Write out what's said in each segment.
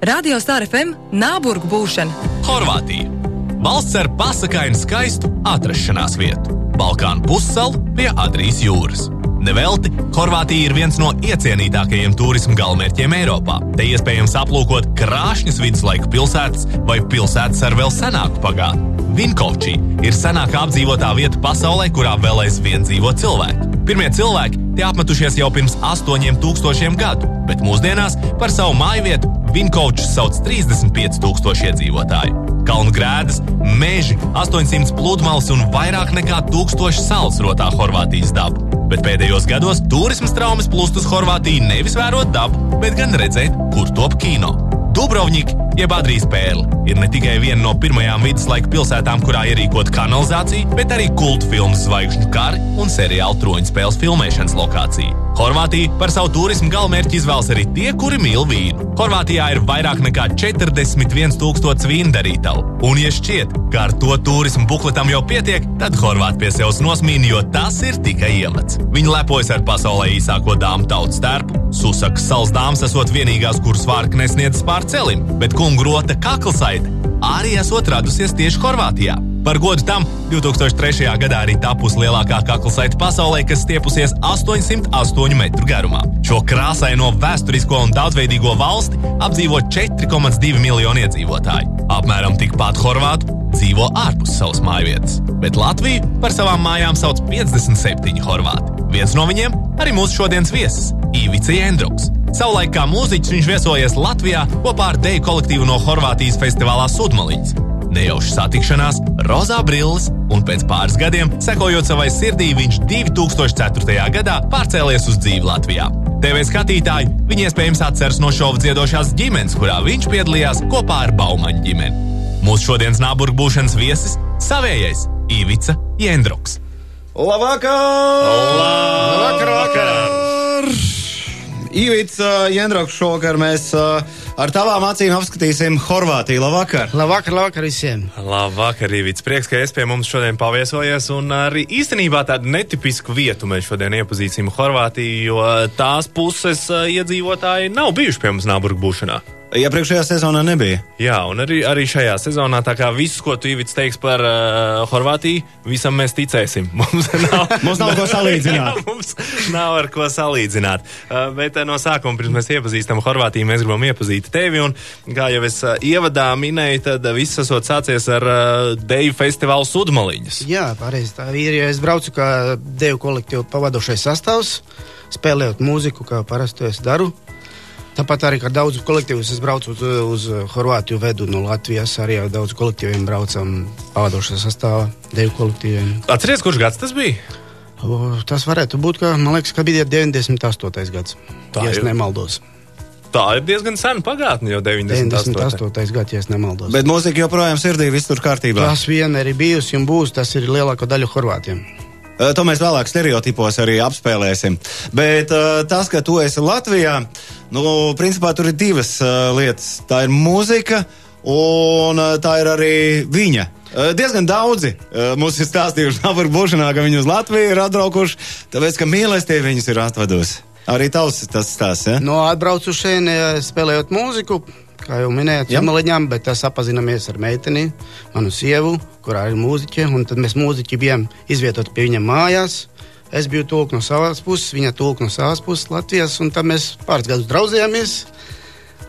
Radio Star FM Nāburgu būšana. Horvātija. Valsts ar pasakaini skaistu atrašanās vietu. Balkānu pussalu pie Adrijas jūras. Nevelti, Horvātija ir viens no iecienītākajiem turismu galvenmērķiem Eiropā. Te iespējams aplūkot krāšņas viduslaiku pilsētas vai pilsētas ar vēl senāku pagātni. Vinkovčī ir senākā apdzīvotā vieta pasaulē, kurā vēl aizvien dzīvo cilvēki. Pirmie cilvēki tie apmetušies jau pirms 8000 gadu, bet mūsdienās par savu māju vietu Vinkovčus sauc 35,000 iedzīvotāju. Kalnu grēdas, meži, 800 pludmales un vairāk nekā 1000 salas rotā Horvātijas dabu. Bet pēdējos gados turisma traumas plūst uz Horvātiju nevis vērot dabu, bet gan redzēt, kur top kino. Dubrovnika, jeb Adrijas pērle, ir ne tikai viena no pirmajām viduslaika pilsētām, kurā ierīkot kanalizāciju, bet arī kultu filmu zvaigžņu kari un seriālu troņu spēles filmēšanas lokācija. Horvātija par savu turismu galvenmērķi izvēlas arī tie, kuri mīl vīnu. Horvātijā ir vairāk nekā 41,000 vīnu darītavu. Un, ja šķiet, ka ar to turismu bukletam jau pietiek, tad Horvāti pie sevis nosmīna, jo tas ir tikai iemets. Viņi lepojas ar pasaulē īsāko dāmu tautas starpu. Susakas salas dāmas esot vienīgās, kuras vārka nesniedz pār celim, bet kungu rota kaklasaite arī esot radusies tieši Horvātijā. Par godu tam 2003. gadā arī tapusi lielākā kaklasaite pasaulē, kas stiepusies 808 metru garumā. Šo krāsaino vēsturisko un daudzveidīgo valsti apdzīvo 4,2 miljoni iedzīvotāju. Apmēram tikpat horvātu dzīvo ārpus savas mājvietas, bet Latviju par savām mājām sauc 57 horvāti. Viens no viņiem arī mūsu šodienas viesis - Ivica Jendruks. Savulaik kā mūziķis viņš viesojies Latvijā kopā ar deju kolektīvu no Horvātijas festivālā Sudmaliņas. Nejauša satikšanās, rozā brilles, un pēc pāris gadiem, sekojot savai sirdī, viņš 2004. gadā pārcēlies uz dzīvi Latvijā. TV skatītāji viņu iespējams atceras no šova dziedošās ģimenes, kurā viņš piedalījās kopā ar Baumaņu ģimeni. Mūsu šodienas nāburgu būšanas viesis - savējais Ivica Jendruks. Labvakar! Labvakar, vakar! Ivits, uh, Jendroks, šovakar mēs uh, ar tavām acīm apskatīsim Horvātiju. Labvakar! Labvakar, labvakar visiem! Labvakar, Rīvits. Prieks, ka es pie mums šodien paviesojies. Un arī īstenībā tādu netipisku vietu mēs šodien iepazīsim Horvātiju, jo tās puses uh, iedzīvotāji nav bijuši pie mums Nāburgu būšanā. Iepriekšējā sezonā nebija. Jā, un arī, arī šajā sezonā, tā kā viss, ko tu Ivits teiks par uh, Horvātiju, visam mēs ticēsim. Mums nav, Mums nav ko salīdzināt. Jā, mums nav ar ko salīdzināt. Uh, bet uh, no sākuma, pirms mēs iepazīstam Horvātiju, mēs gribam iepazīt tevi. Un, kā jau es uh, ievadā minēju, tad uh, viss esot sācies ar uh, Deju festivālu Sudmaliņas. Jā, pareizi. Tā ir. Ja es braucu kā devu kolektīvu pavadošais sastāvs, spēlējot mūziku, kā parasti es daru. Tāpat arī ar daudzu kolektīvu es braucu uz, uz Horvātiju, vedu no Latvijas. Arī ar daudzu kolektīviem braucam pavadošā sastāvā, devu kolektīviem. Atceries, kurš gads tas bija? O, tas varētu būt, ka, man liekas, ka bija 98. gads. Tā ja es ir. nemaldos. Tā ir diezgan sena pagātne, jau 98. 98. gads, ja es nemaldos. Bet mūzika joprojām sirdī, viss tur kārtībā. Tas vienmēr ir bijusi un būs. Tas ir lielāko daļu Horvātiem. Uh, To mēs vēlāk stereotipos arī apspēlēsim. Bet uh, tas, ka tu esi Latvijā, nu, principā tur ir divas uh, lietas. Tā ir mūzika, un tā ir arī viņa. Diezgan daudzi mums ir stāstījuši par būšanā, ka viņi uz Latviju ir atbraukuši, tāpēc, ka mīlestība viņus ir atvedusi. Arī tavs tas stāsts, ja? No atbraucu šeit, spēlējot mūziku, kā jau minējāt, Jā. Jamaliņām, bet tas apazināmies ar meiteni, manu sievu, kurā ir mūziķe, un tad mēs mūziķi bijām izvietoti pie viņa mājās. Es biju tūlk no savas puses, viņa tūlk no savas puses Latvijas, un tad mēs pāris gadus draudzējāmies.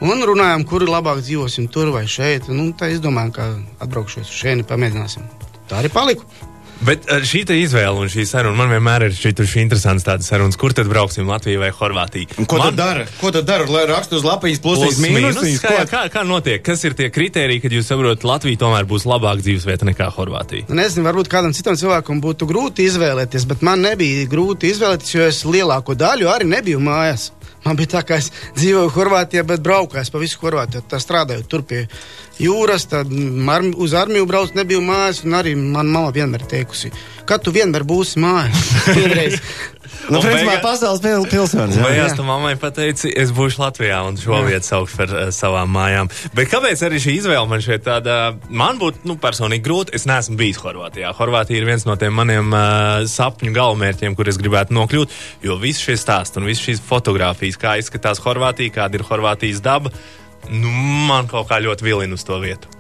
Un runājām, kur labāk dzīvosim, tur vai šeit. Nu, tā izdomājām, ka atbraukšu uz šejieni, pamēģināsim. Tā arī paliku. Bet eh, šī izvēle un šī saruna man vienmēr ir šķituši interesants tādas sarunas, kur tad brauksim Latviju vai Horvātiju. Un Ko man... tad dara? Ko tad dara? Lai rakstu uz lapas Plus, plusiņas, mīnus, mīnusīs. kā, kā, kā notiek? Kas ir tie kriteriji, kad jūs saprotat, Latvija tomēr būs labāka dzīvesvieta nekā Horvātija? Nu, Nezinu, varbūt kādam citam cilvēkam būtu grūti izvēlēties, bet man nebija grūti izvēlēties, jo es lielāko daļu arī nebiju mājās. Man bija tā, ka es dzīvoju Horvātijā, bet braucu pa visu Horvātiju. Tā strādāju tur pie jūras, tad armi, uz armiju braucu, nebiju mājās. Un arī manā mamā vienmēr teikusi, ka tu vienmēr būsi mājās. Vienreiz. Nu, Un principā beigā- pasaules pil pilsonis. es tam mammai pateicu, es būšu Latvijā un šo vietu saukšu par uh, savām mājām. Bet kāpēc arī šī izvēle man šeit tāda, man būtu nu, personīgi grūti? Es neesmu bijis Horvātijā. Horvātija ir viens no tiem maniem uh, sapņu galvenmērķiem, kur es gribētu nokļūt, jo viss šis stāsts un viss šīs fotogrāfijas, kā izskatās Horvātija, kāda ir Horvātijas daba. Nu, man kaut kā ļoti vilina uz to vietu.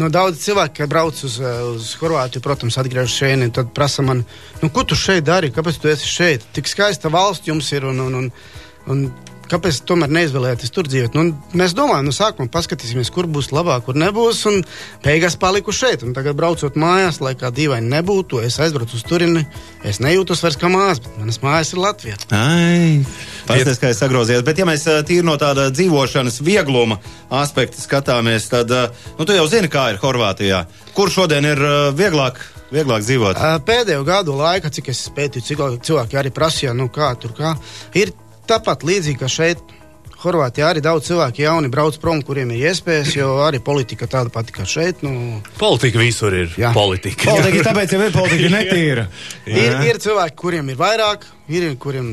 Nu, daudz cilvēku, kad brauc uz, eh, uz Horvātiju, protams, atgriežas šeit, un tad prasa man, nu, ko tu šeit dari, kāpēc tu esi šeit? Tik skaista valsts jums ir, un, un, un, un kāpēc tomēr neizvēlēties tur dzīvot? Nu, mēs domājam, no sākuma paskatīsimies, kur būs labāk, kur nebūs, un beigās paliku šeit. Un tagad, braucot mājās, lai kā dīvaini nebūtu, es aizbraucu uz turieni. Es nejūtos vairs kā mājās, bet manas mājas ir Latvijā. Pastāstiet, kā es sagrozījies. Bet, ja mēs tīri no tāda dzīvošanas viegluma aspekta skatāmies, tad nu, tu jau zini, kā ir Horvātijā. Kur šodien ir vieglāk, vieglāk dzīvot? Pēdējo gadu laikā, cik es pētīju, cik cilvēki arī prasīja, nu kā tur kā, ir tāpat līdzīgi kā šeit. Horvātijā arī daudz cilvēku jauni brauc prom, kuriem ir iespējas, jo arī politika tāda pati kā šeit. Nu, Politika visur ir Jā. politika. Politika, tāpēc jau ir politika netīra. ir, ir cilvēki, kuriem ir vairāk, ir kuriem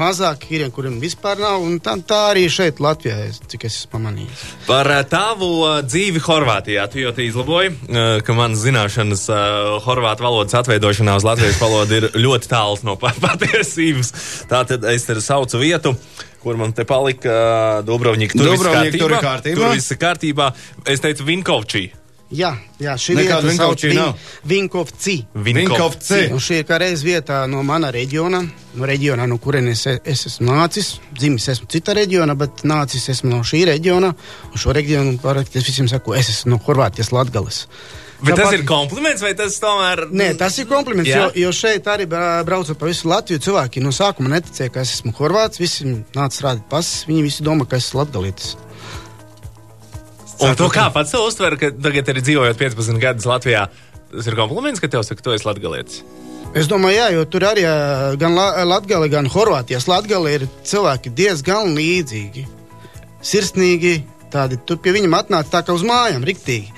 mazāk, ir kuriem vispār nav. un Tā, tā arī šeit, Latvijā, es- cik es esmu pamanījis. Par uh, tavu uh, dzīvi Horvātijā. Tu jau izlaboji, uh, ka manas zināšanas horvātu valodas atveidošanā uz latviešu valodu ir ļoti tāls no pa- patiesības. Tātad es te saucu vietu. Kur man te palika Dubrovnika? Tur viss Dubrovnika, tur ir kārtībā? Tur viss ir kārtībā. Es teicu Vinkovčī. Jā, jā šī Nekāda vieta sauc Vinkovčī Vin- nav. Vinkovci. Vinkovci. Un šī ir kā reiz vietā no mana reģiona, no reģiona, no kurienes es, es esmu nācis. Dzimis esmu cita reģiona, bet nācis esmu no šī reģiona. Un šo reģionu parasti es visiem saku, es esmu no Horvātijas Latgales. Bet tas Tāpat- ir kompliments vai tas tomēr? Nē, tas ir kompliments, Jā. jo, jo šeit arī bra- braucot pa visu Latviju, cilvēki no sākuma neticēja, ka es esmu horvāts. Visi nāca strādāt pasis, viņi visi domā, ka es esmu latgalītis. Un to kā pats sev uztver, ka tagad ir dzīvojot 15 gadus Latvijā? Tas ir kompliments, ka tev saka, tu esi latgalietis. Es domāju, jā, jo tur arī gan La- Latgale, gan Horvātijas Latgale ir cilvēki diezgan līdzīgi. Sirsnīgi, tādi tur pie viņiem atnāca tā kā uz mājām, riktīgi.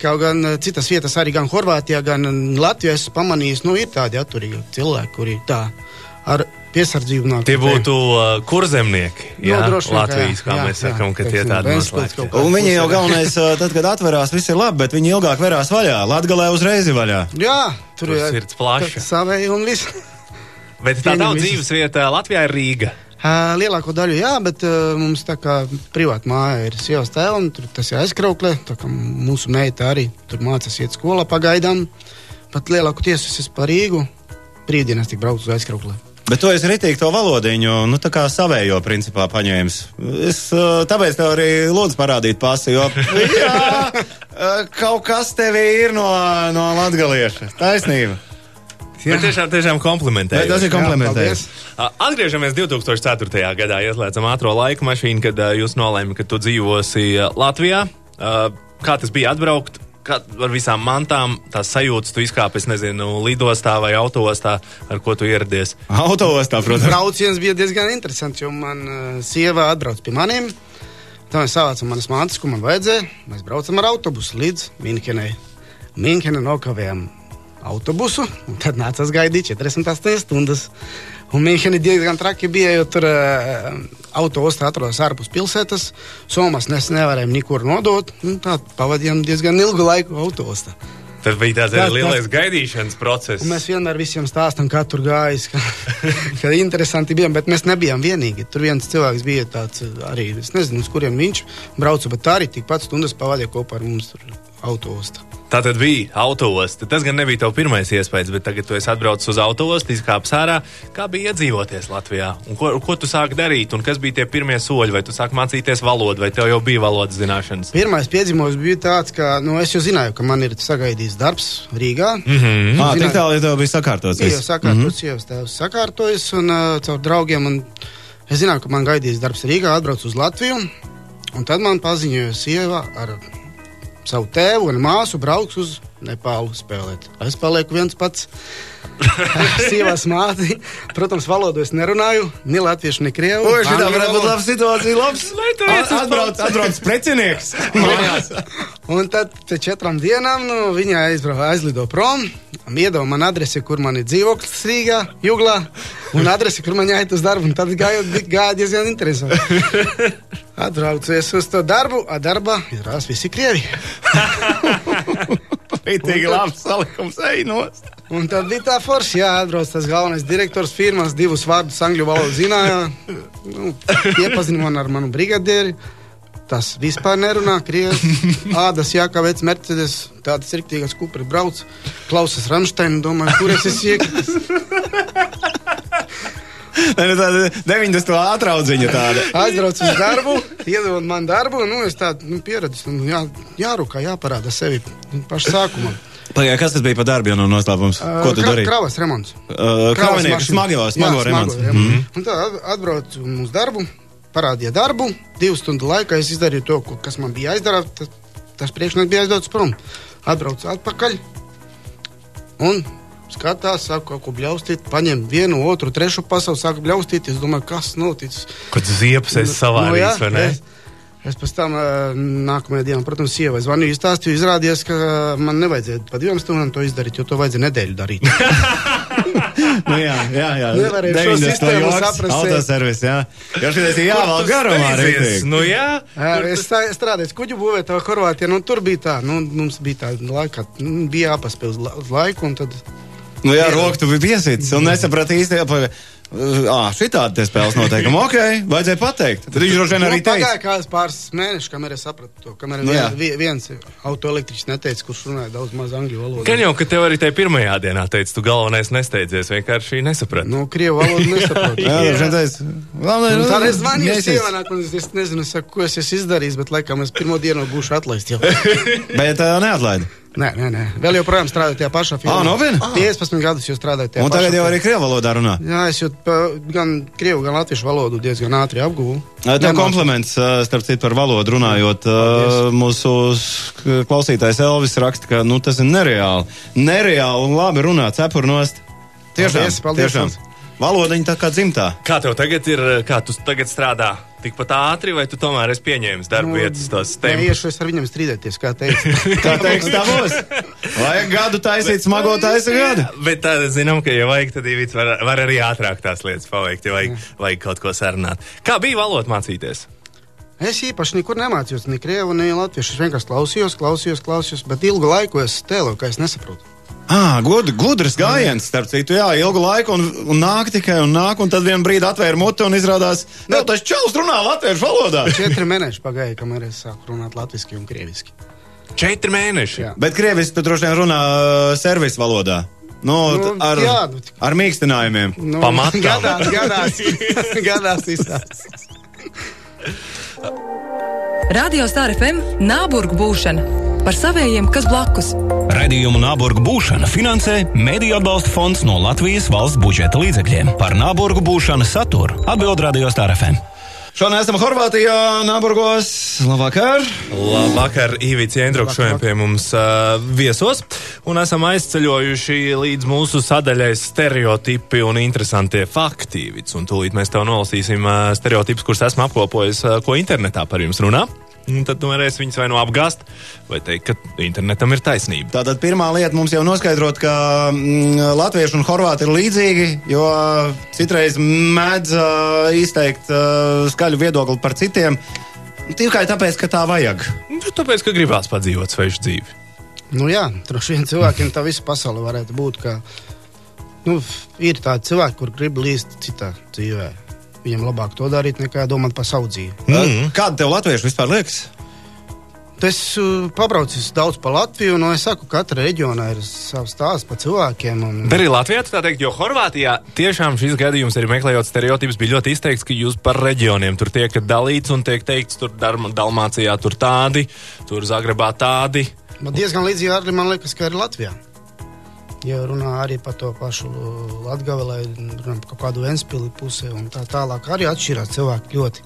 Kaut gan citas vietas, arī gan Horvātijā, gan Latvijā esmu pamanījis, nu ir tādi atturīgi cilvēki, kuri tā ar piesardzību nāk. Tie būtu uh, kurzemnieki. Jā, Nu, droši vien, ka Latvijas, kā jā, mēs jā, sakām, ka tie tādi noslēgti. Un viņi jau galvenais, ā, tad, kad atverās, viss ir labi, bet viņi ilgāk verās vaļā. Latgalē uzreiz ir vaļā. Jā, tur Tur ir sirds plaša. Savēji un viss. Bet tā visus. dzīves vieta Latvijā ir Rīga. Lielāko daļu, jā, bet uh, mums tā kā privāta māja ir sievas tēva, un tur tas ir aizkrauklē. Tā kā mūsu meita arī tur mācās iet skolā pagaidām. Pat lielāko tiesu es esmu par Rīgu. Brīvdienas tik braucu uz aizkrauklē. Bet tu esi ritīgi to valodiņu, nu tā kā savējo principā paņēmis. Es ā, tāpēc tev arī lūdzu parādīt pasi, jo jā, ā, kaut kas tevī ir no, no latgalieša. Taisnība. Jā. Bet tiešām, tiešām komplimentēju. Tas ir komplementējis. Atgriežamies 2004. gadā, ieslēdzam ātrā laika mašīnu, kad uh, jūs nolēmāt, ka tu dzīvosi uh, Latvijā. Uh, kā tas bija atbraukt? Kā ar visām mantām, tās sajūtas, tu izkāpi, es nezinu, lidostā vai autostā, ar ko tu ieradies. Autoostā, protams. Brauciens bija diezgan interesants, jo man uh, sieva atbrauc pie maniem. Tā mēs savācām manas mantas, ko man vajadzēja. Mēs braucam ar autobusu līdz Minhenai. Minhenai nokavējām autobusu, un tad nācās gaidīt 48 stundas. Un Minhenai diezgan traki bija, jo tur uh, autoostā atrodas ārpus pilsētas. Somas mēs nevarējām nekur nodot. un Tā pavadījām diezgan ilgu laiku autostā. Tas bija tāds arī lielais tas- gaidīšanas process. Mēs vienmēr visiem stāstām, kā tur gājis, ka, ka interesanti bija. Bet mēs nebijām vienīgi. Tur viens cilvēks bija tāds uh, arī, es nezinu, uz kuriem viņš brauca, bet tā arī tikpat stundas pavadīja kopā ar mums tur autostā. Tā tad bija autoosta. Tas gan nebija tavs pirmais iespējas, bet tagad tu esi atbraucis uz autoostu, izkāpis ārā. Kā bija iedzīvoties Latvijā? Un ko, ko tu sāki darīt? Un kas bija tie pirmie soļi? Vai tu sāki mācīties valodu, vai tev jau bija valodas zināšanas? Pirmais piedzīvojums bija tāds, ka nu, es jau zināju, ka man ir sagaidījis darbs Rīgā. Mm -hmm. Ā, tik tālu jau tev bija sakārtots. Jau viss. sakārtots, mm -hmm. sievas tēvs sakārtojas un uh, caur draugiem. Un es zināju, ka man gaidīs darbs Rīgā, atbraucu uz Latviju. Un tad man paziņoja sieva ar savu tēvu un māsu brauks uz Nepālu spēlēt. Es palieku viens pats. Sievas māte, protams, valodu es nerunāju, ne latviešu, ne krievu. Oi, šī varētu būt laba situācija. Labs. teicu, A- Atbrauc, atbrauc precinieks. Un tad pēc četrām dienām nu, viņa aizbrauca, aizlido prom. Iedeva man adresi, kur man ir dzīvoklis Rīgā, Juglā, un adresi, kur man jāiet uz darbu. Tad gāja, gāja diezgan interesanti. Atbraucies uz to darbu, a darba izrādās visi krievi. Ritīgi labs salikums. Ej, nost. Un tad bija tā forša, jā, atbrauc tas galvenais direktors firmas, divus vārdus angļu valodu zināja. Nu, iepazina man ar manu brigadieri. Tas vispār nerunā. Krievs, ādas jākavēc Mercedes, tādas riktīgas kupri brauc, klausas Ramsteinu, domāju, kur es esmu iekritis. Nu tāda 90. atraudziņa tāda. Aizbraucu uz darbu, iedod man darbu, nu es tādu nu, pieredzi, nu, jā, jārūkā, jāparāda sevi pašā sākumā. Pagaidā, kas tas bija par darbu, ja no noslēpums? Ko tu darīji? Kravas remonts. Uh, Kravinieks, mašīna. smago, smago remonts. remonts. Un tad at- atbraucu uz darbu, parādīja darbu. Divu stundu laikā es izdarīju to, ko- kas man bija jāizdara. Tas, tas priekšnieks bija aizdots prom. Atbraucu atpakaļ un skatās, sāku kaut ko bļaustīt. Paņem vienu, otru, trešu pasauli, sāku bļaustīt. Es domāju, kas noticis. Kad ziepes esi savādījis, vai ne? Es, es pēc tam nākamajā dienā, protams, sievai zvanīju, izstāstīju, izrādījās, ka man nevajadzēja pa divām stundām to izdarīt, jo to vajadzēja nedēļu darīt. Nu, jā, jā, jā. Nevarēju šo 90. sistēmu saprast, Autoservis, jā. Jo šitais ir jāvalk garumā. Rītīgi. Nu, jā, Jā, es strā- strādāju kuģu būvētā Horvātijā. Nu, tur bija tā, nu, mums bija tā laika, nu, bija uz laiku. un Tad, Nu, jā, roku tu biji piesīts un nesaprati īsti. Ah, šitādi tie spēles noteikumi. Ok, vajadzēja pateikt. Tad viņš droši vien arī nu, pagāja teica. kāds pāris mēnešus, kamēr es sapratu to. Kamēr Nu, nu, jā. vien, viens autoelektriķis neteica, kurš runāja daudz maz angļu valodu. gan jau, ka tev arī tajā pirmajā dienā teica, tu galvenais nesteidzies, vienkārši nesaprati. Nu, krievu valodu nesaprotu. Jā. Galvenais, Un nu, Tad es zvanīju neesies. sievienai, un es, nezinu, es saku, ko es esmu izdarījis, bet laikam es pirmo dienu būšu atlaists jau. Bet uh, neatlaida. Nē, nē, nē. Vēl joprojām strādāju tajā pašā firmā. Ā, nopietni? 15 gadus jau strādāju tajā Un tagad jau arī krievu valodā runā. Jā, es jau pa- gan krievu, gan latviešu valodu diezgan ātri apguvu. Tev kompliments, ā, starp citu, par valodu runājot. ā, Mūsu sk- klausītājs Elvis raksta, ka nu, tas ir nereāli. Nereāli un labi runāt, cepurnost. Tiešām, Paldies, paldies, tiešām. Elvis. Valodiņa tā kā dzimtā. Kā tev tagad ir, kā tu tagad strādā? Tikpat ātri, vai tu tomēr esi pieņēmis darba vietas tos Nu, Nē, iešu es ar viņiem strīdēties, kā teicu. Kā teiks, būs. Vajag gadu taisīt, smago taisa gadu. Bet tā, zinām, ka, ja vajag, tad Ivits var, var arī ātrāk tās lietas paveikt, ja vajag, vajag kaut ko sarunāt. Kā bija valoda mācīties? Es īpaši nekur nemācījos, ne krievu, ne latviešu. Es vienkārši klausījos, klausījos, klausījos, bet ilgu laiku es tēloju, ka es nesaprotu. Ah, gud, gudrs gājiens, starp citu, jā, ilgu laiku, un, un nāk tikai un nāk, un tad vienā brīdī atvēra muti un izrādās, ka tas čels runā latviešu valodā. Četri mēneši pagāja, kamēr es sāku runāt latviešu un krieviski. Četri mēneši. Jā. Bet krievis tu droši vien runā uh, servis valodā. Nu, Nu, nu, ar, jā, nu, tik- ar mīkstinājumiem. Nu, Pamatām. Gadās, gadās, gadās visās. Radio Star FM Nāburgu būšana par savējiem, kas blakus. Radījumu Nāburgu būšana finansē Mēdīļu atbalsta fonds no Latvijas valsts budžeta līdzekļiem. Par Nāburgu būšanu saturu atbild Radio Star FM. Šodien esam Horvātijā, Nāburgos. Labvakar! Labvakar, Ivits Jendruks šodien pie mums uh, viesos, un esam aizceļojuši līdz mūsu sadaļai stereotipi un interesantie fakti. Ivits, un tūlīt mēs tev nolasīsim uh, stereotipus, kurus esmu apkopojis, uh, ko internetā par jums runā. Un tad tu varēsi viņus vai nu apgāzt, vai teikt, ka internetam ir taisnība. Tātad pirmā lieta mums jau noskaidrot, ka mm, latvieši un horvāti ir līdzīgi, jo citreiz mēdz uh, izteikt uh, skaļu viedokli par citiem. Tikai tāpēc, ka tā vajag. Nu, Tāpēc, ka gribās padzīvot svešu dzīvi. Nu, jā, droši vien cilvēkiem tā visa pasaule varētu būt. Ka, nu, ir tādi cilvēki, kur grib līst citā dzīvē. Viņam labāk to darīt, nekā domāt par savu dzīvi. Mm. Kāda tev latvieši vispār liekas? Es uh, pabraucu daudz pa Latviju, un es saku, ka katra reģionā ir savs stāsts par cilvēkiem. Un, Bet arī Latvijā tā teikt, jo Horvātijā tiešām šis gadījums arī meklējot stereotipus bija ļoti izteikts, ka jūs par reģioniem tur tiekat dalīts un tiek teikts, tur Darma- Dalmācijā tur tādi, tur Zagrebā tādi. Man diezgan līdzīgi arī man liekas, ka ir Latvijā. Ja runā arī par to pašu Latviju, vai runā par kaut kādu Ventspili pusē un tā tālāk, arī atšķirās cilvēki ļoti.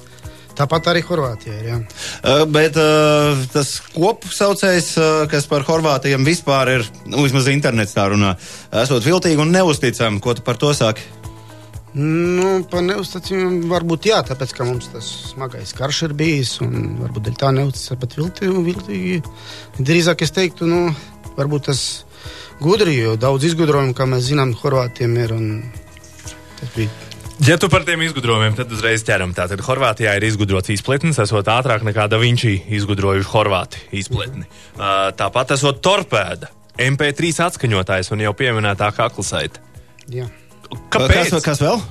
Tāpat arī Horvātijā ir. Jā. Uh, bet uh, tas kopsaucējs, uh, kas par Horvātiem vispār ir, nu, vismaz internets tā runā, esot viltīgi un neusticami, ko tu par to saki? Nu, par neuzticamību varbūt jā, tāpēc ka mums tas smagais karš ir bijis. un Varbūt tā neuzticama, bet viltīgi. Drīzāk es teiktu, nu, varbūt tas gudri, jo daudz izgudrojumu, kā mēs zinām, Horvātiem ir. Ja tu par tiem izgudrojumiem, tad uzreiz ķeram. Tātad Horvātijā ir izgudrots izpletnis, esot ātrāk nekā Da Vinci izgudrojuši Horvāti izpletni. Uh, tāpat esot torpēda, MP3 atskaņotājs un jau pieminētā kaklasaita. jā. Kāpēc? Kas, kas vēl?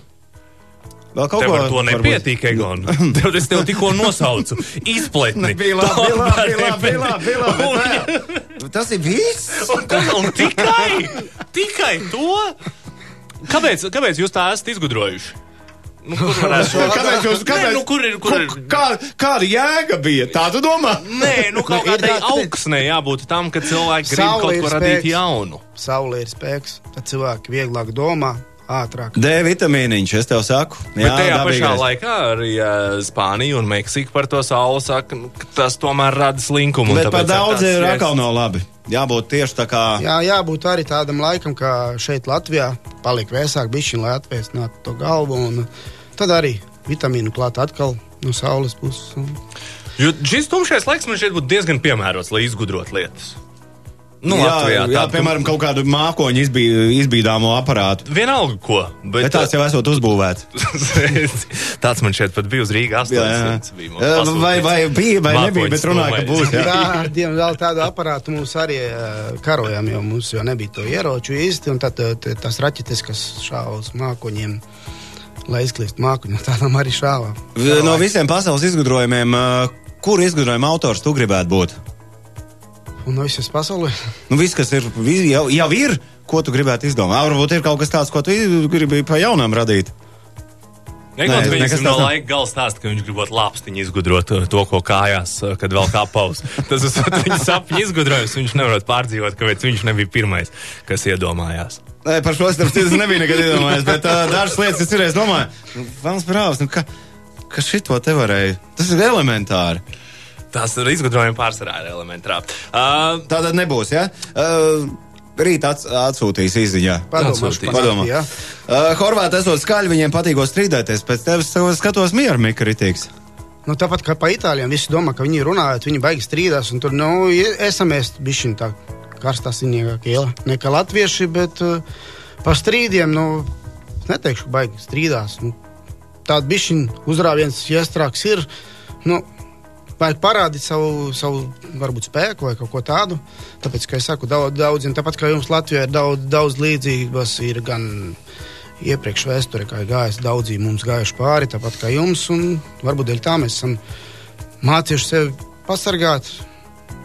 Vēl kaut to varbūt- nepietiek, Egon. Tev es tev tikko nosaucu. Izpletni. Bija labi, bija labi, bija labi, Tas ir viss. Un, un tikai, tikai to. Kāpēc, kāpēc jūs tā esat izgudrojuši? Nu, kur varētu Kāpēc jūs, kāpēc, Nē, nu, kur ir- kur ir- Kā, kāda jēga bija? Tā tu domā? Nē, nu kaut Ir kādai augsnē jābūt tam, ka cilvēki grib Saule kaut ko radīt jaunu. Saule ir spēks, tad cilvēki vieglāk domā, ātrāk. D vitamīniņš, es tev saku. Bet tajā pašā dabīgais. laikā arī uh, Spānija un Meksika par to sauli saka, nu, ka tas tomēr rada slinkumu. un Bet par daudz ir atkal nav labi. Jābūt tieši tā kā. Jā, jābūt arī tādam laikam, kā šeit Latvijā. Paliek vēsāk, bišķiņ, lai atvēsinātu to galvu. Un tad arī vitamīnu klāt atkal no saules puses. Un Jo šis tumšais laiks man šeit būtu diezgan piemērots, lai izgudrotu lietas. Nu, jā, Latvijā jā, tādu- piemēram, kaut kādu mākoņu izbī, izbīdāmo aparātu. Vienalga, ko. Bet, Bet tās jau esot uzbūvēts. Tāds man šeit pat bija uz Rīgas Jā, jā. 800. bija man Jā, pasūtīts. Vai, vai bija, vai Mākoņu nebija, bet runāja, ka būs. Jā. Jā, diemžēl tādu aparātu mums arī eh, karojām, jo mums jau nebija to ieroču īsti. un Tad t- tās raķetes, kas šāva uz mākoņiem, lai izklīst mākoņu, tādām arī šāvām. No visiem pasaules izgudrojumiem, kur izgudrojuma autors tu gribētu būt? Un no visas pasaulē. Nu, viss, kas ir, jau, jau ir, ko tu gribētu izdomāt. Varbūt ir kaut kas tāds, ko tu gribi pa jaunam radīt. Nē, kaut nekas no laika gala stāsta, ka viņš gribot lāpstiņu izgudrot uh, to, ko kājās, uh, kad vēl kā pauz. Tas ir viņa sapņu izgudrojums. Viņš nevar pārdzīvot, kāpēc viņš nebija pirmais, kas iedomājās. Nē, par šo starp citu es nebiju nekad iedomājies, bet uh, dažas lietas es reiz domāju, nu, Vans Brāvs, nu, ka, ka šito te varēja. Tas ir elementāri. Tās ir izgudrojumi pārsvarā ir elementāri. Uh, Tā tad nebūs, ja? Uh, Rīt ats, atsūtīs Atsūtīs. Padomā. Jā. Uh, Horvāti esot skaļi, viņiem patīkot strīdēties. Pēc tevis savu skatos mieru, Mika Ritīgs. Nu, tāpat kā pa itāļiem, visi domā, ka viņi runājot, viņi baigi strīdās. un Tur nu, esam mēs bišķiņi tā karstā sinīgākie nekā latvieši, bet uh, par strīdiem, nu, es neteikšu, ka baigi strīdās. Nu, Tāda bišķiņa uzrāviens iestrāks ir. Nu, Vajag parādīt savu, savu varbūt, spēku vai kaut ko tādu. Tāpēc, kā jau teicu, daudz, daudziem, tāpat kā jums Latvijā ir daudz, daudz līdzības, ir gan iepriekš vēsturē, kā gājis, daudzi mums gājuši pāri, tāpat kā jums. un Varbūt dēļ tā mēs esam mācījuši sevi pasargāt,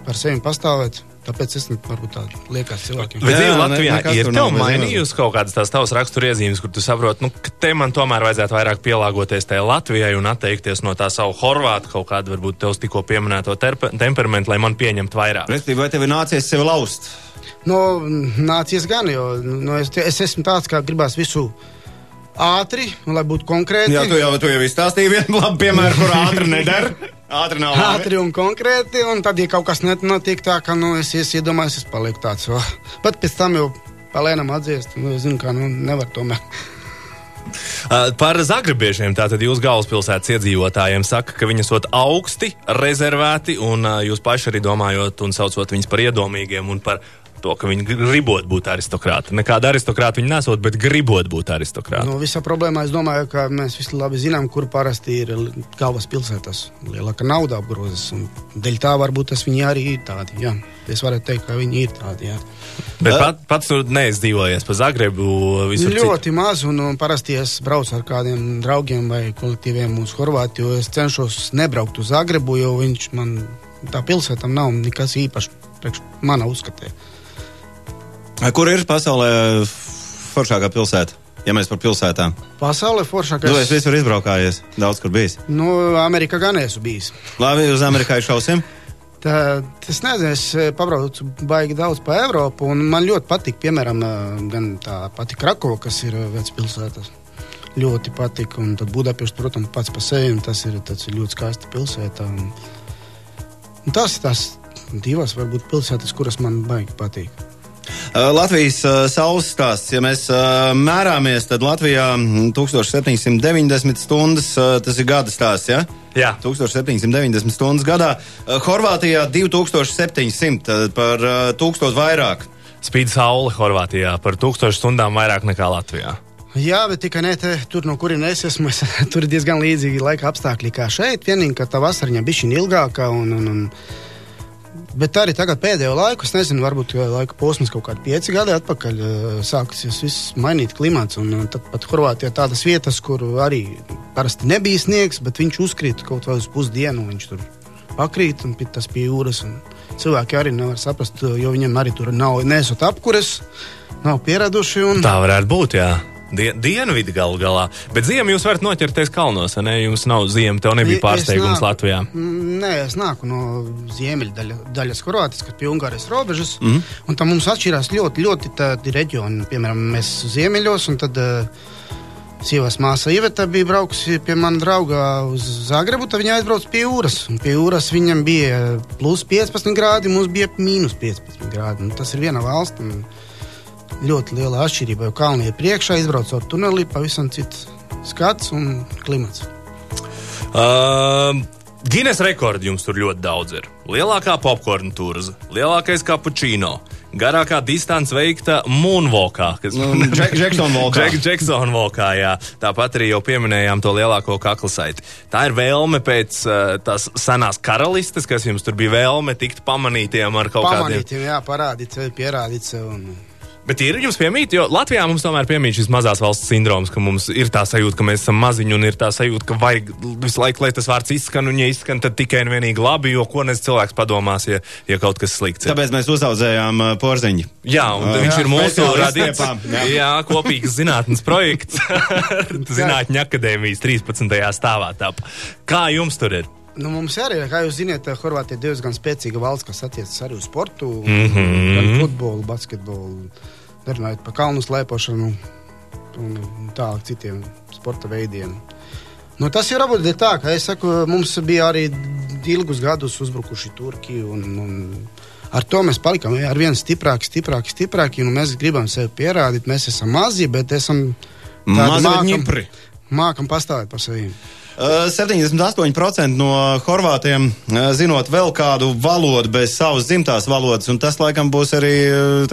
par sevi pastāvēt. Tāpēc es ne- varbūt tā liekas cilvēkiem. Bet dzīve ne- Latvijā nekas ir tev mainījusi kaut kādas tās tavas raksturiezīmes, kur tu saproti, nu, ka te man tomēr vajadzētu vairāk pielāgoties tajā Latvijai un atteikties no tā savu horvātu kaut kādu, varbūt tev tikko pieminēto temperamentu, lai man pieņemtu vairāk. Respektīvi, vai tev ir nācies sevi laust? Nu, nācies gan, jo nu, es, es esmu tāds, kā gribās visu ātri, un lai būtu konkrēti. Jā, tu jau, tu jau izstāstīji vienu labu piemēru, kur ātri nedara. Ātri nav. Ātri un konkrēti, un tad, ja kaut kas net- notiek tā, ka nu, es, es iedomājos, es palieku tāds. Oh. Bet pēc tam jau palēnām atdziest, nu, es zinu, ka nu, nevar tomēr. Uh, Par zagrebiešiem tātad jūs galvaspilsētas iedzīvotājiem saka, ka viņi esot augsti, rezervēti, un uh, jūs paši arī domājot un saucot viņus par iedomīgiem un par to, ka viņi gribot būt aristokrāti. Nekāda aristokrāta viņi nesot, bet gribot būt aristokrāti. Nu, visā problēmā es domāju, ka mēs visi labi zinām, kur parasti ir li- galvaspilsētas. Lielāka nauda apgrozas, un dēļ tā varbūt tas viņi arī ir tādi. Jā. Es varu teikt, ka viņi ir tādi. Jā. Bet pat, pats tur neizdzīvojies pa Zagrebu. Ļoti maz, un, un parasti es braucu ar kādiem draugiem vai kolektīviem uz Horvātiju. Es cenšos nebraukt uz Zagrebu, jo viņš man tā pilsēta nav nekas īpašs priekš mana uzskatē. Kur ir pasaulē foršākā pilsēta? Ja mēs par pilsētām. Pasaulē foršākais. Nu, es visur izbraukājies, daudz kur bijis. Nu, Amerikā gan esmu bijis. Labi, uz Amerikai šausim. Tā, es nezinu, es eh, pabraucu baigi daudz pa Eiropu, un man ļoti patīk, piemēram, eh, gan tā pati Krakova, kas ir eh, vecpilsētas. Ļoti patīk, un tad Budapešts, protams, pats par sevi, tas ir, ļoti skaista pilsēta. Un, un tas ir tās divas, varbūt, pilsētas, kuras man baigi patīk. Uh, Latvijas uh, saules stāsts. Ja mēs uh, mērāmies, tad Latvijā mm, 1790 stundas, tas ir gada stāsts. Ja? Jā. 1790 stundas gadā. Horvātijā 2700, tad par uh, 1000 vairāk. Spīd saule Horvātijā par tūkstošu stundām vairāk nekā Latvijā. Jā, bet tikai ne te, tur, no kurienes es esmu. Es, tur ir diezgan līdzīgi laika apstākļi kā šeit. Vienīgi, ka tā vasara bija šī ilgāka un, un, un Bet arī tagad pēdējo laiku, es nezinu, varbūt laika posms kaut kādi pieci gadi atpakaļ eh, sāksies viss mainīt klimats. Un eh, tad pat Horvātijā tādas vietas, kur arī parasti nebija sniegs, bet viņš uzkrīt kaut vai uz pusdienu, viņš tur pakrīt un tas pie jūras. Cilvēki arī nevar saprast, jo viņiem arī tur nav nesot apkures, nav pieraduši. Un... Tā varētu būt, jā. Dien, dienvidi galu galā. Bet ziemā jūs varat noķerties kalnos, vai ne? Jums nav ziema, tev nebija pārsteigums nāku- Latvijā. Mm, Nē, es nāku no ziemeļdaļas Horvātijas, kas pie Ungārijas robežas. Mm. Un tam mums atšķirās ļoti, ļoti tādi reģioni. Piemēram, mēs ziemeļos, un tad uh, sievas māsa Iveta bija braukusi pie mana drauga uz Zagrebu, tad viņa aizbrauca pie jūras. Pie jūras viņam bija plus 15 grādi, mums bija mīnus 15 grādi. Un tas ir viena valsts. un Ļoti liela atšķirība, jo kalni ir priekšā, izbraucot ar tuneli, pavisam cits skats un klimats. Uh, Gines rekordi jums tur ļoti daudz ir. Lielākā popkorna turza, lielākais kapučīno, garākā distance veikta moonwalkā, kas Nu, Džek- Jackson walkā. Jack- Jackson walkā, jā. Tāpat arī jau pieminējām to lielāko kaklasaiti. Tā ir vēlme pēc uh, tās senās karalistes, kas jums tur bija vēlme tikt pamanītiem ar kaut kādiem. Pamanīt, jā, parādīt sevi, pierādīt sevi. Un... Bet ir jums piemīt, jo Latvijā mums tomēr piemīt šis mazās valsts sindroms, ka mums ir tā sajūta, ka mēs esam maziņi un ir tā sajūta, ka vajag visu laiku, lai tas vārds izskan un ja izskan, tad tikai un vienīgi labi, jo ko nezinu cilvēks padomās, ja, ja kaut kas slikts ir. Tāpēc mēs uzaudzējām uh, porziņu. Jā, un Jā, viņš ir mūsu izstiepām, jā. Jā, kopīgs zinātnes projekts. Zinātņu akadēmijas 13. stāvā tap. Kā jums tur ir? Nu, mums arī, kā jūs zināt, Horvātija ir diezgan spēcīga valsts, kas attiecas arī uz sportu, mm. -hmm. gan futbolu, basketbolu, runājot par kalnu slēpošanu un tālāk citiem sporta veidiem. Nu, tas ir varbūt tā, ka saku, mums bija arī ilgus gadus uzbrukuši Turki. Un, un ar to mēs palikām ar vien stiprāki, stiprāki, stiprāki. un Mēs gribam sevi pierādīt, mēs esam mazi, bet esam Mazi mākam- ņipri. Mākam pastāvēt par sevi. Uh, 78% no horvātiem uh, zinot vēl kādu valodu bez savas dzimtās valodas, un tas laikam būs arī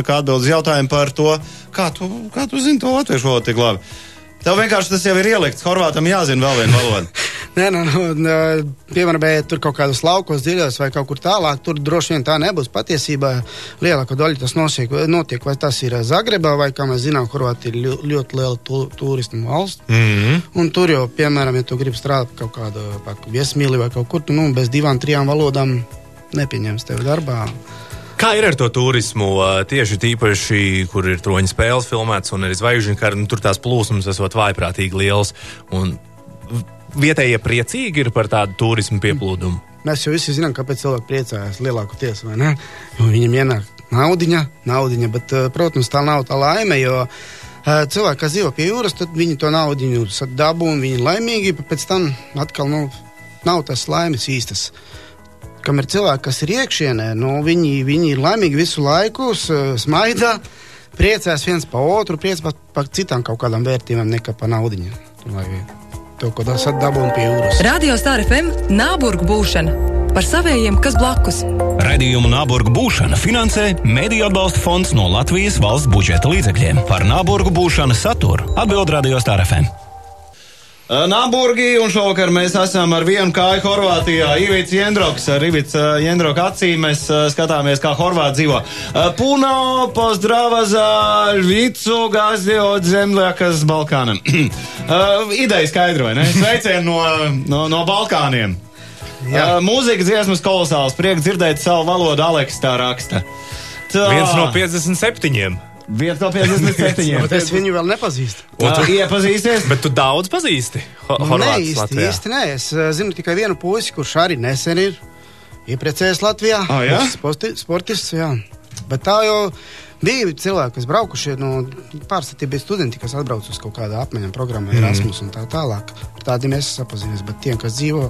kā atbildes jautājumu par to, kā tu, kā tu zini to latviešu valodu tik labi. Tev vienkārši tas jau ir ielikts. Horvātam jāzina vēl viena valoda. Nē, nu, nu, piemēram, tur kaut kādos laukos dziļos vai kaut kur tālāk, tur droši vien tā nebūs. Patiesībā lielākā daļa tas nosiek, notiek, vai tas ir Zagrebā, vai, kā mēs zinām, Horvātija ir ļo- ļoti liela tu, turismu valsts. Mm -hmm. Un tur jau, piemēram, ja tu gribi strādāt kaut kādā viesmīlī vai kaut kur, tu nu, bez divām, trijām valodām nepieņems tevi darbā. Kā ir ar to turismu? Tieši tīpaši, kur ir troņa spēles filmētas un arī zvaigžņu kara, nu, tur tās plūsmas esot vaiprātīgi liels. Un vietējie priecīgi ir par tādu turismu pieplūdumu. Mēs jau visi zinām, kāpēc cilvēki priecājas lielākoties, viņam ienāk naudiņa, naudiņa, bet, eh, protams, tā nav tā laime, jo eh, cilvēki, kas dzīvo pie jūras, tad viņi to naudiņu dabū un viņi ir laimīgi, bet pēc tam atkal nu, nav tas laimes īstas. Kam ir cilvēki, kas ir iekšienē, nu, viņi, viņi ir laimīgi visu laiku, smaidā, priecājas viens par otru, priecājas par, par citām kaut kādām vērtībām, nekā par naudiņu. To, ko tas atdabū pie jūras. Radio Star FM Nāburgu būšana par savējiem, kas blakus. Radījumu Nāburgu būšana finansē Mēdīļu atbalsta fonds no Latvijas valsts budžeta līdzekļiem. Par Nāburgu būšanas saturu atbild Radio Star FM. Nāburgi, un šovakar mēs esam ar vienu kāju Horvātijā. Ivits Jendroks, ar Ivits Jendroka acīm mēs skatāmies, kā Horvāti dzīvo. Puno, pozdrava za Vicu, gazdi od zemļakas Balkānam. ideja skaidra, vai ne? Sveicieni no, no, no Balkāniem. Jā. Mūzika dziesmas kolosāls, prieks dzirdēt savu valodu, Aleks tā raksta. Tā. Viens no 57. Viens no 57. Bet es viņu vēl nepazīstu. Tu iepazīsties? Bet tu daudz pazīsti Ho Nē, Horvātus īsti, Latvijā. īsti nē. Es uh, zinu tikai vienu puisi, kurš arī nesen ir iepriecējies Latvijā. Ah, jā? Sporti, sportists, jā. Bet tā jau bija cilvēki, kas braukušie no tie bija studenti, kas atbrauc uz kaut kādu apmaiņu programmu, Mhm. Erasmus un tā tālāk. Ar Tādiem es sapazinies, bet tiem, kas dzīvo.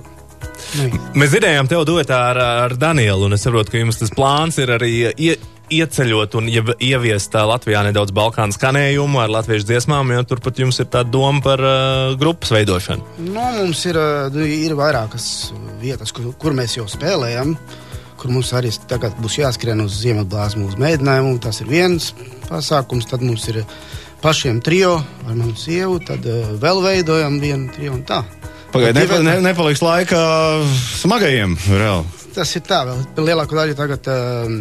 Nē. Mēs dzirdējām tev dotā ar, ar Danielu, un es saprotu, ka jums tas plāns ir arī ie, ieceļot un ie, ieviest Latvijā nedaudz balkānu skanējumu ar latviešu dziesmām, jo turpat jums ir tāda doma par uh, grupas veidošanu. Nu, mums ir, uh, ir vairākas vietas, kur, kur mēs jau spēlējam. Kur mums arī tagad būs jāskrien uz Ziemeļblāzmu uz mēģinājumu. Tas ir viens pasākums. Tad mums ir pašiem trio ar manu sievu. Tad uh, vēl veidojam vienu trio un tā. Pagaidiet, nepa, ne, nepaliks laika smagajiem. Reāli. tas ir tā, vēl lielāko daļu tagad um,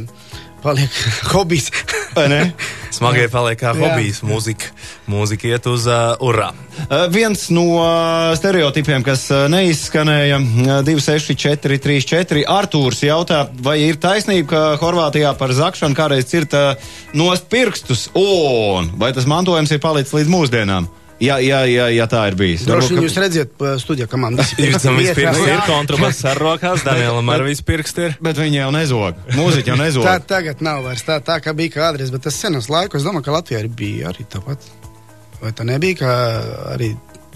paliek hobijs. Smagie paliek kā hobijs, mūzika, mūzika iet uz uh, urā. Uh, viens no uh, stereotipiem, kas uh, neizskanēja, uh, 264, 34. Artūrs jautā, vai ir taisnība, ka Horvātijā par zakšanu kādreiz cirta nost pirkstus, un vai tas mantojums ir palicis līdz mūsdienām? Ja, ja, ja, ja tā ir bijis. Droši Varbūt, vien ka- jūs redzat, studijā, iet, vispirms jā. ir kontrabass ar rokās, Danielam ar vispirkst ir. Bet viņi jau nezog. Mūziķi jau nezog. Tā tagad nav vairs tā, tā kā bija kādreiz, bet tas senos laikos, es domāju, ka Latvijā arī bija arī tāpat. Vai tā nebija, ka arī.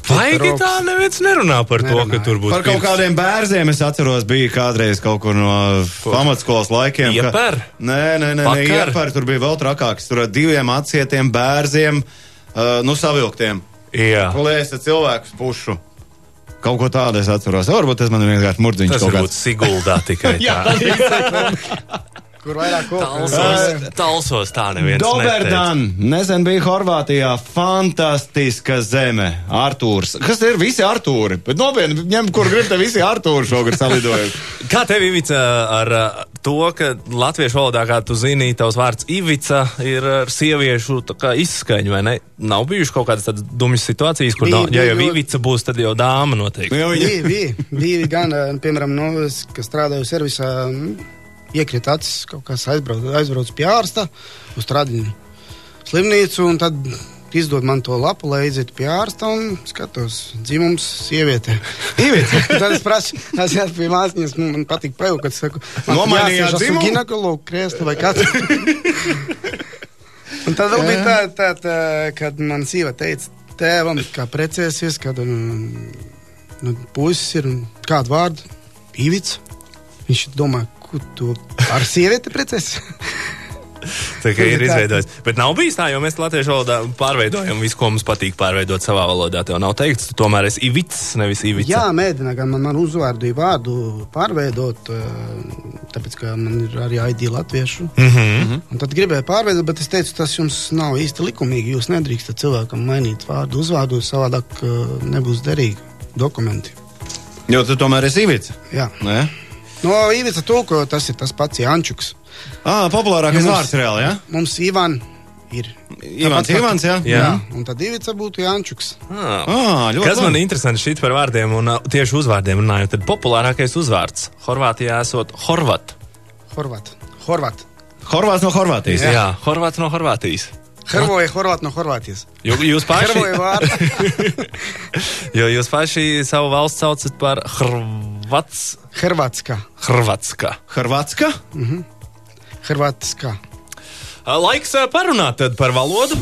Rokas? tā neviens nerunā par to, ka tur būs Par kaut pirksts? kādiem bērziem es atceros, bija kādreiz kaut kur no pamatskolas laikiem. ka- Ieper? Nē, nē, nē, nē ieper, tur bija vēl trakāks. Tur ar diviem atsietiem bērziem, uh, nu, savilktiem. Jā. Plēsa cilvēkus pušu. Kaut ko tādu es atceros. Varbūt tas man ir vienkārši murdziņš Tas varbūt kāds. Siguldā tikai tā. Kur vairāk koku? Talsos, talsos tā neviens. Doberdan! Nesen bija Horvātijā fantastiska zeme. Artūrs. Kas ir visi Artūri? Bet nopietni, ņem, kur grib, te visi Artūri šogad salidojuši. Kā tev, Ivica, ar uh, to, ka latviešu valodā, kā tu zini, tavs vārds Ivica ir ar sieviešu tā kā izskaņa, vai ne? Nav bijuši kaut kādas tādas dumjas situācijas, kur, Bija, nav, ja bija jau ļoti- Ivica būs, tad jau dāma noteikti. Nu, viņa- Bija, bija, bija gan, piemēram, no, kas strādāju servisā, mm, iekrita acis, kaut kas aizbrauc, aizbrauc pie ārsta uz tradiņu slimnīcu, un tad izdod man to lapu, lai aizietu pie ārsta un skatos, dzimums sieviete. tad es prasu, tas ir pie māsņas, nu, man patīk pevu, kad saku, Nomainījāt esmu dzimumu? ginekologu krēslu vai kāds. un tad vēl bija tā, tā, tā, kad man sīva teica tēvam, kā precēsies, kad um, nu, puisis ir un kādu vārdu? Īvits. Viņš domā, ko tu ar sievieti preces? Tā kā ir izveidojis. Bet nav bijis tā, jo mēs latviešu valodā pārveidojam visu, ko mums patīk pārveidot savā valodā. Tev nav teikts, tu tomēr esi Ivics, nevis Ivica. Jā, mēģina gan man, man uzvārdu, vārdu pārveidot, eh, tāpēc, ka man ir arī ID latviešu. Mm -hmm. Un tad gribēju pārveidot, bet es teicu, tas jums nav īsti likumīgi. Jūs nedrīkstat cilvēkam mainīt vārdu, uzvārdu, savādāk eh, nebūs derīgi dokumenti. Jo tu tomēr esi īvica. Jā. Nē? No Īvica tulko, tas ir tas pats Jančuks. Ah, populārākais Jums- vārds reāli, jā? Mums Ivan ir. Ivans, Ivans, jā? Jā. Jā, un tad Īvica būtu Jančuks. ah. Ah, ļoti Kas man ir interesanti šeit par vārdiem un uh, tieši uzvārdiem runājot, tad populārākais uzvārds Horvātijā esot Horvat. Horvat. Horvat. Horvāts no Horvātijas. Jā, Jā Horvāts no Horvātijas. Hervoja Horvat no Horvātijas. Jo, jūs paši, jo jūs paši savu valsts saucat par Hrvats, Hervatska. Hrvatska. Horvātska? Hervatska. Laiks parunāt tad par valodu.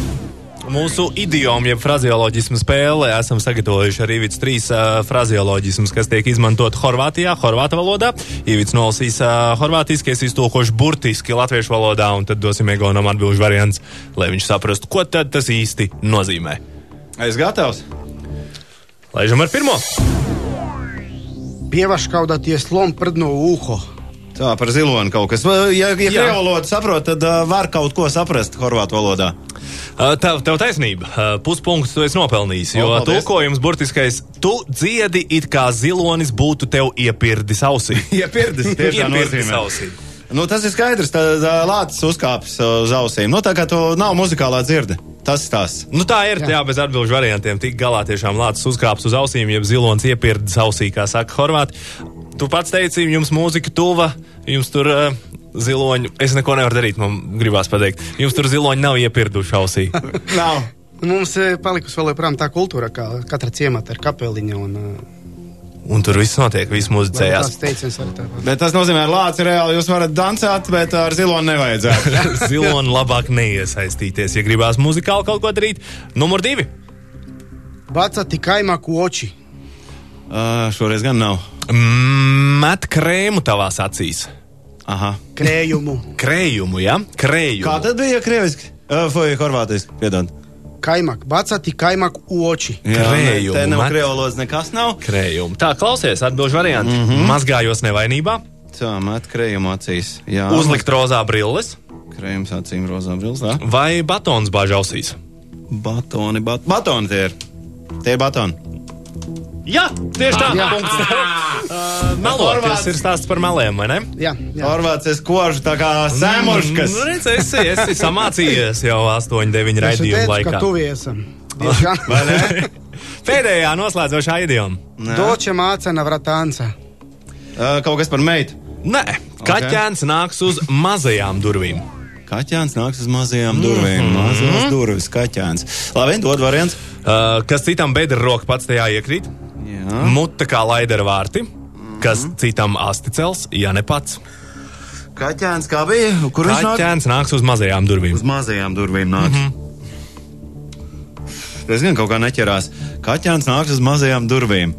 Mūsu idiomu, jeb frazeoloģismu spēlē esam sagatavojuši arī Ivits trīs uh, frazeoloģismus, kas tiek izmantot Horvātijā, horvātu valodā. Ivits nolasīs uh, horvātiski, es iztulkošu burtiski latviešu valodā, un tad dosim Egonam atbilžu variants, lai viņš saprastu, ko tad tas īsti nozīmē. Es gatavs. Laižam ar pirmo. Pievaš kaudaties lom prdno uho. Tā par ziloni kaut kas. Ja, ja krievu valodu saprot, tad uh, var kaut ko saprast horvātu valodā. Uh, Tev, tev taisnība. Uh, Puspunkts tu esi nopelnījis. Jo O, tulkojums burtiskais - tu dziedi it kā zilonis būtu tev iepirdis ausī. Iepirdis, tieši tā Iepirdis ausī. Nu, tas ir skaidrs, tad lācis uzkāpis uz ausīm. Nu, tā kā tu nav muzikālā dzirde. Tas ir tas. Nu, tā ir. Jā, jā bez atbildžu variantiem. Tik galā tiešām lācis uzkāps uz ausīm, jeb zilonis iepirdis ausī, kā saka Horvāti. Tu pats teici, jums mūzika tuva, jums tur uh, ziloņi. Es neko nevaru darīt, man gribās pateikt. Jums tur ziloņi nav iepirduši ausī. Nav. Mums ir palikusi vēl joprojām tā kultūra, ka katra ciemata ir kapeliņa un uh, Un tur viss notiek, viss muzicējās. Bet tas nozīmē, ka lācis reāli jūs varat dansāt, bet ar ziloni nevajadzētu. Ziloni labāk neiesaistīties, ja gribās muzikāli kaut ko darīt. Numur divi. Baca tikai maku oči. uh, šoreiz gan nav. Met krēmu tavās acīs. Aha. Krējumu. Krējumu, ja? Krējumu. Kā tad bija krieviski? Uh, vai horvātiski? Piedod. Kaimak. Baca tikai maku oči. Krējumu Te nav met. krievolods nekas nav. Krējumu. Tā, klausies, atbildžu varianti. Mm -hmm. Mazgājos nevainībā, Tā, met krējumu acīs. Jā. uzlikt rozā brilles Krējums acīm rozā brils, tā? vai batons bāžausīs. Batoni, bat... batoni tie ir. Tie ir batoni. Jā, tieši tā. Jā. Uh, Melot, tas ir stāsts par meliem, vai ne? Jā, jā. Horvāts kožu tā kā sēmuškas. Nu, redz, esi, esi samācījies jau 8, 9 Es raidījumu laikā. ka tuvi esam. Vai ne? Pēdējā noslēdzošā idioma. Doče mācena vratānca. Uh, Kaut kas par meitu. Nē, kaķēns nāks uz mazajām durvīm. Kaķēns nāks uz mazajām durvīm. Mazās durvis, kaķēns. Labi, dod variants. Uh, kas citam bedra roka pats tajā iekrīt? Jā. Mute kā laidera vārti. Kas citam asti cels, ja ne pats. Kaķēns kā bija? Kur viņš nāk? Kaķēns nāks uz mazajām durvīm. Uz mazajām durvīm nāk. Mm -hmm. Es gan kaut kā neķerās. Kaķēns nāks uz mazajām durvīm.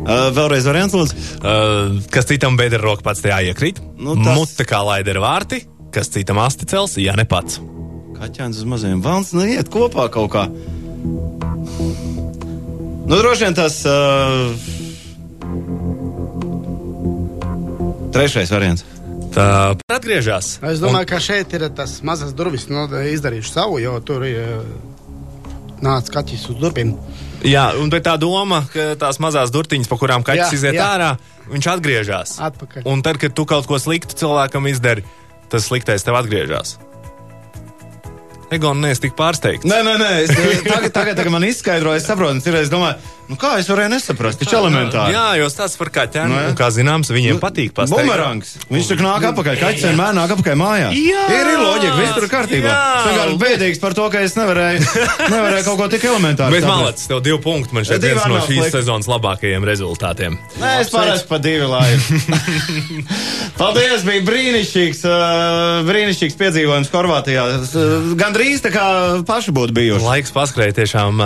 Uh, vēlreiz variants, lūdzu. Uh, kas citam bedra roka pats tajā iekrīt? Nu, tas- Mute kā laidera vārti. Kas citam asti cels, ja ne pats. Kaķēns uz mazajiem valns neiet kopā kaut kā. Nu, droši vien tas. Uh... Trešais variants. Tā atgriežas. Es domāju, ka šeit ir tas mazas durvis nu, izdarījuši savu, jo tur ir eh, nāca kaķis uz durvīm. Jā, un tā doma, ka tās mazās durtiņas, pa kurām kaķis Jā, iziet jā. ārā, viņš atgriežas. Atpakaļ. Un tad, kad tu kaut ko sliktu cilvēkam izdari, tas sliktais tev atgriežas. Egon, neesi tik pārsteigts. Nē, nē, nē. Es, tagad, tagad, tagad man izskaidroja, es saprotu, ir, es domāju, nu kā es varēju nesaprast, taču elementāri. Jā, jo tas par kaķēnu, Nu, kā zināms, viņiem patīk pasteigt. Bumerangs. Viņš tur nāk atpakaļ. Kaķis vienmēr nāk atpakaļ mājās. Jā! ir, ir loģika, viss tur ir kārtībā. Es vienkārši bēdīgs par to, ka es nevarēju, nevarēju kaut ko tik elementāru. Bet malācis, tev divi punkti. Man šeit viens no šīs slikti. sezonas labākajiem rezultātiem. Nē, es parasti pa divi laivu. Paldies, bija brīnišķīgs, brīnišķīgs piedzīvojums Horvātijā. Gan drīz tā kā paši būtu bijuši. Laiks paskrēja tiešām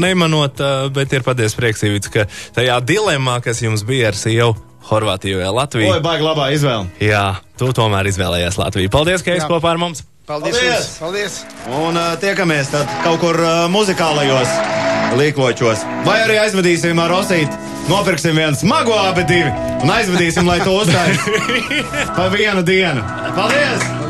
nemanot, bet ir patiesi prieks, Ivic, ka tajā dilemā, kas jums bija ar sievu Horvātiju vai Latviju, Oi, baigi labā izvēle. jā, tu tomēr izvēlējies Latviju. Paldies, ka esi kopā ar mums! Paldies! Paldies! jums! Paldies. Un uh, tiekamies tad kaut kur uh, muzikālajos līkločos. Vai arī aizvedīsim ar Rosītu, nopirksim vienu smagu abi divi un aizvedīsim, lai to uztaisītu pa vienu dienu. Paldies!